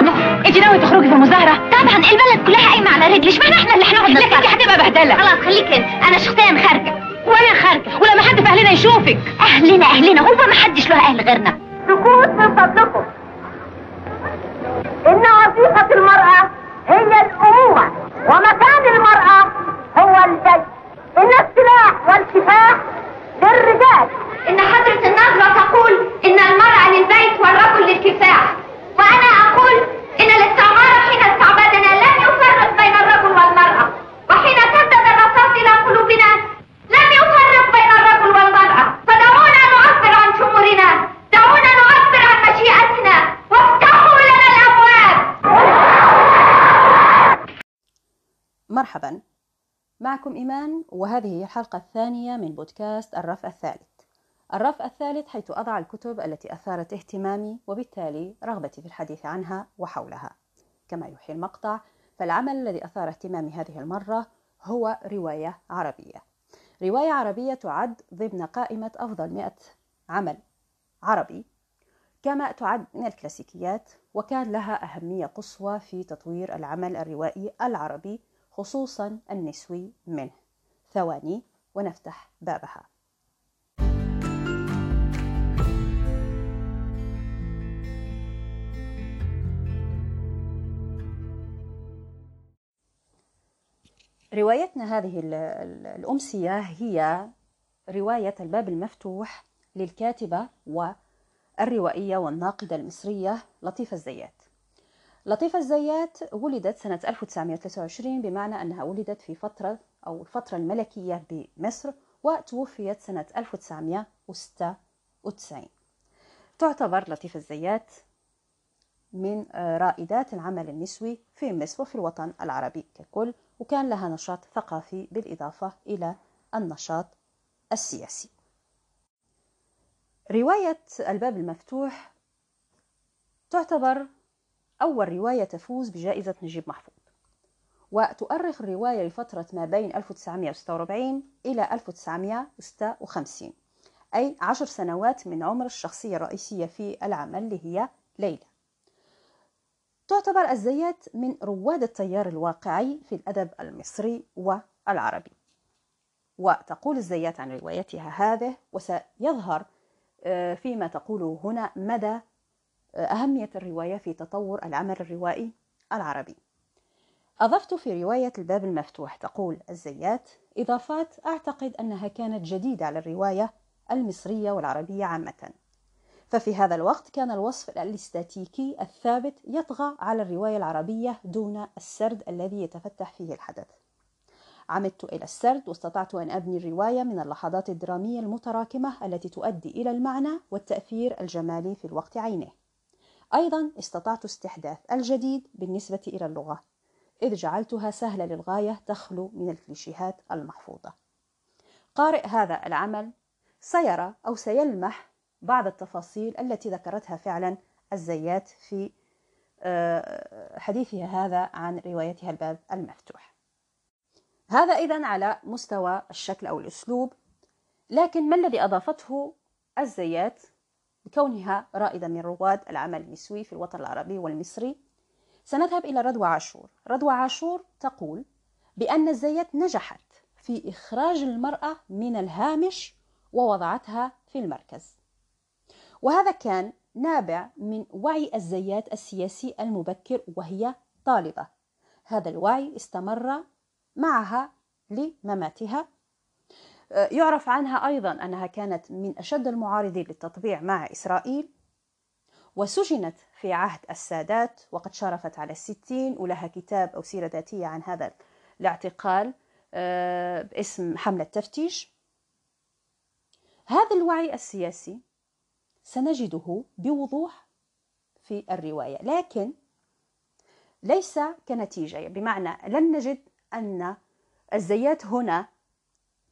طبعا انت ناوي تخرجي في مظاهره طبعا البلد كلها قايمة على رجل اشمعنى إحنا اللي هنقعد نتفرج دي هتبقى بهدلة. خلاص خليك انت أنا شخصيا خارجة. وأنا خارجة ولما حد في أهلنا يشوفك. أهلنا أهلنا هو ما حدش له أهل غيرنا. سكوت من فضلكم. إن وظيفة المرأة هي الأمومة ومكان مرحبا. معكم إيمان وهذه هي الحلقة الثانية من بودكاست الرف الثالث. الرف الثالث حيث أضع الكتب التي أثارت اهتمامي وبالتالي رغبتي في الحديث عنها وحولها. كما يوحي المقطع فالعمل الذي أثار اهتمامي هذه المرة هو رواية عربية. رواية عربية تعد ضمن قائمة أفضل 100 عمل عربي كما تعد من الكلاسيكيات وكان لها أهمية قصوى في تطوير العمل الروائي العربي خصوصا النسوي منه. ثواني ونفتح بابها. روايتنا هذه ال- ال- الأمسية هي رواية الباب المفتوح للكاتبة والروائية والناقدة المصرية لطيفة الزيات. لطيفة الزيات ولدت سنة 1923 بمعنى أنها ولدت في فترة أو الفترة الملكية بمصر وتوفيت سنة 1996 تعتبر لطيفة الزيات من آه، رائدات العمل النسوي في مصر وفي الوطن العربي ككل وكان لها نشاط ثقافي بالإضافة إلى النشاط السياسي. رواية الباب المفتوح تعتبر أول رواية تفوز بجائزة نجيب محفوظ. وتؤرخ الرواية لفترة ما بين 1946 إلى 1956 أي عشر سنوات من عمر الشخصية الرئيسية في العمل اللي هي ليلى. تعتبر الزيات من رواد التيار الواقعي في الأدب المصري والعربي. وتقول الزيات عن روايتها هذه وسيظهر آه، فيما تقوله هنا مدى أهمية الرواية في تطور العمل الروائي العربي. أضفت في رواية الباب المفتوح تقول الزيات إضافات أعتقد أنها كانت جديدة على الرواية المصرية والعربية عامة. ففي هذا الوقت كان الوصف الأستاتيكي الثابت يطغى على الرواية العربية دون السرد الذي يتفتح فيه الحدث. عمدت إلى السرد واستطعت أن أبني الرواية من اللحظات الدرامية المتراكمة التي تؤدي إلى المعنى والتأثير الجمالي في الوقت عينه. أيضا استطعت استحداث الجديد بالنسبة إلى اللغة إذ جعلتها سهلة للغاية تخلو من الكليشيهات المحفوظة. قارئ هذا العمل سيرى أو سيلمح بعض التفاصيل التي ذكرتها فعلا الزيات في آه، حديثها هذا عن روايتها الباب المفتوح. هذا إذا على مستوى الشكل أو الأسلوب لكن ما الذي أضافته الزيات بكونها رائدة من رواد العمل النسوي في الوطن العربي والمصري سنذهب إلى رضوى عاشور. رضوى عاشور تقول بأن الزيات نجحت في إخراج المرأة من الهامش ووضعتها في المركز. وهذا كان نابع من وعي الزيات السياسي المبكر وهي طالبة. هذا الوعي استمر معها لمماتها يعرف عنها أيضا أنها كانت من أشد المعارضين للتطبيع مع إسرائيل وسجنت في عهد السادات وقد شرفت على الستين ولها كتاب أو سيرة ذاتية عن هذا الاعتقال آه، باسم حملة تفتيش. هذا الوعي السياسي سنجده بوضوح في الرواية لكن ليس كنتيجة بمعنى لن نجد أن الزيات هنا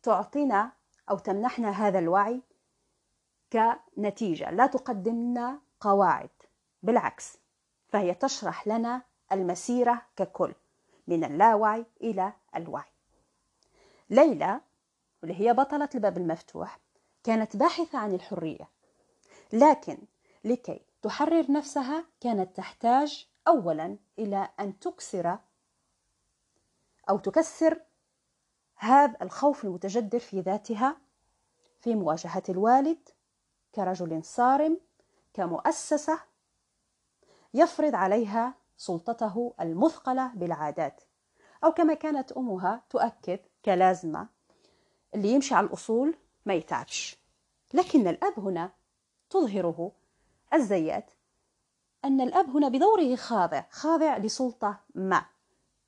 تعطينا أو تمنحنا هذا الوعي كنتيجة. لا تقدم لنا قواعد بالعكس فهي تشرح لنا المسيرة ككل من اللاوعي إلى الوعي. ليلى واللي هي بطلة الباب المفتوح كانت باحثة عن الحرية لكن لكي تحرر نفسها كانت تحتاج أولا إلى أن تكسر أو تكسر هذا الخوف المتجدر في ذاتها في مواجهة الوالد كرجل صارم كمؤسسة يفرض عليها سلطته المثقلة بالعادات أو كما كانت أمها تؤكد كلازمة اللي يمشي على الأصول ما يتعبش. لكن الأب هنا تظهره الزيات أن الأب هنا بدوره خاضع خاضع لسلطة ما.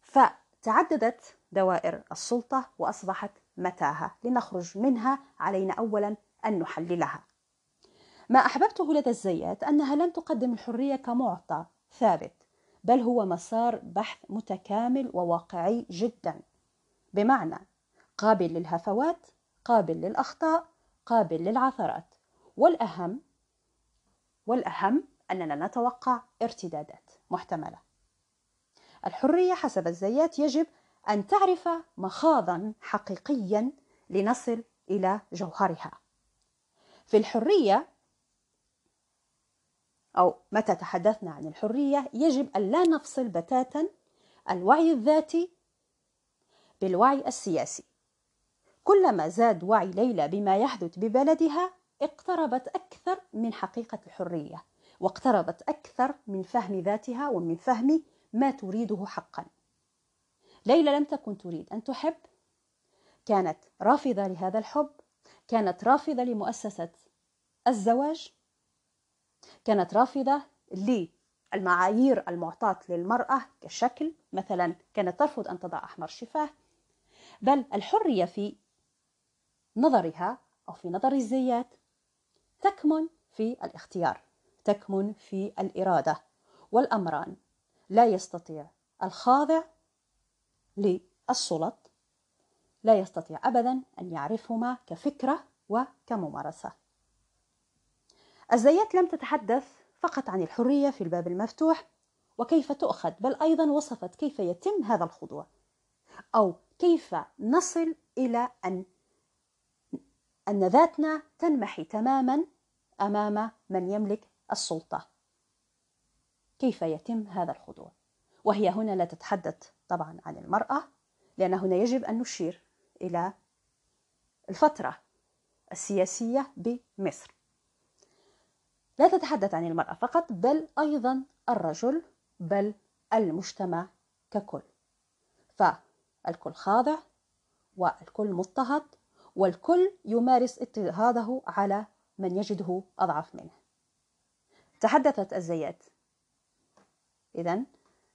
فتعددت دوائر السلطة وأصبحت متاهة. لنخرج منها علينا أولا أن نحللها. ما أحببته لدى الزيات أنها لم تقدم الحرية كمعطى ثابت بل هو مسار بحث متكامل وواقعي جدا. بمعنى قابل للهفوات قابل للأخطاء قابل للعثرات. والأهم والأهم أننا نتوقع ارتدادات محتملة. الحرية حسب الزيات يجب أن تعرف مخاضا حقيقيا لنصل إلى جوهرها. في الحرية أو متى تحدثنا عن الحرية يجب أن لا نفصل بتاتا الوعي الذاتي بالوعي السياسي. كلما زاد وعي ليلى بما يحدث ببلدها اقتربت أكثر من حقيقة الحرية واقتربت أكثر من فهم ذاتها ومن فهم ما تريده حقا. ليلى لم تكن تريد أن تحب. كانت رافضة لهذا الحب. كانت رافضة لمؤسسة الزواج. كانت رافضة للمعايير المعطاة للمرأة كشكل. مثلا كانت ترفض أن تضع أحمر شفاه. بل الحرية في نظرها أو في نظر الزيات تكمن في الاختيار تكمن في الإرادة والأمران. لا يستطيع الخاضع للسلط لا يستطيع أبدا أن يعرفهما كفكرة وكممارسة. الزيات لم تتحدث فقط عن الحرية في الباب المفتوح وكيف تؤخذ بل أيضا وصفت كيف يتم هذا الخضوع أو كيف نصل إلى أن أن ذاتنا تنمحي تماما أمام من يملك السلطة. كيف يتم هذا الخضوع؟ وهي هنا لا تتحدث طبعا عن المرأة لأن هنا يجب أن نشير إلى الفترة السياسية بمصر. لا تتحدث عن المرأة فقط بل أيضا الرجل بل المجتمع ككل. فالكل خاضع والكل مضطهد والكل يمارس اضطهاده على من يجده أضعف منه. تحدثت الزيات. إذا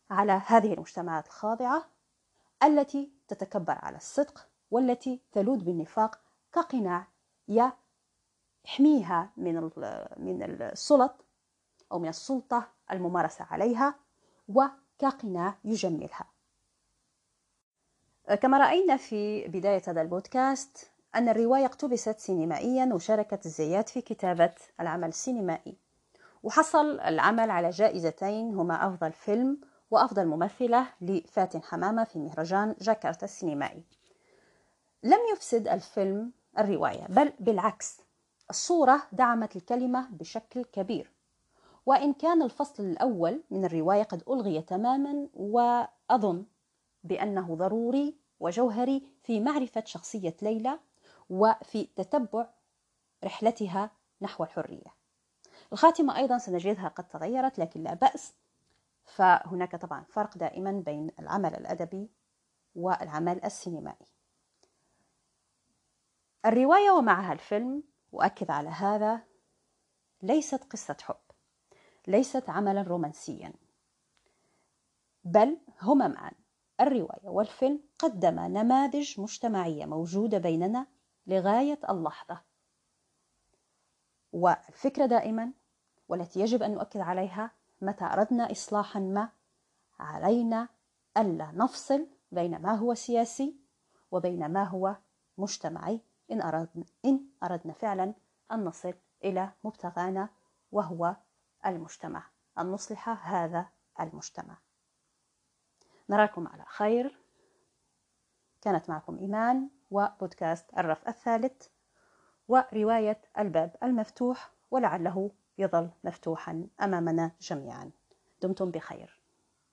على هذه المجتمعات الخاضعة التي تتكبر على الصدق والتي تلوذ بالنفاق كقناع يحميها من من السلط أو من السلطة الممارسة عليها وكقناع يجملها. كما رأينا في بداية هذا البودكاست أن الرواية اقتبست سينمائيا وشاركت الزيات في كتابة العمل السينمائي. وحصل العمل على جائزتين هما أفضل فيلم وأفضل ممثلة لفاتن حمامة في مهرجان جاكرتا السينمائي. لم يفسد الفيلم الرواية بل بالعكس الصورة دعمت الكلمة بشكل كبير. وإن كان الفصل الأول من الرواية قد ألغي تماما وأظن بأنه ضروري وجوهري في معرفة شخصية ليلى وفي تتبع رحلتها نحو الحرية. الخاتمة أيضا سنجدها قد تغيرت لكن لا بأس فهناك طبعا فرق دائما بين العمل الأدبي والعمل السينمائي. الرواية ومعها الفيلم وأكد على هذا ليست قصة حب ليست عملا رومانسيا بل هما معا الرواية والفيلم قدم نماذج مجتمعية موجودة بيننا لغاية اللحظة. والفكرة دائما والتي يجب أن نؤكد عليها متى أردنا إصلاحا ما؟ علينا ألا نفصل بين ما هو سياسي وبين ما هو مجتمعي إن أردنا, إن أردنا فعلا أن نصل إلى مبتغانا وهو المجتمع أن نصلح هذا المجتمع. نراكم على خير. كانت معكم إيمان وبودكاست الرف الثالث ورواية الباب المفتوح ولعله يظل مفتوحا أمامنا جميعا. دمتم بخير.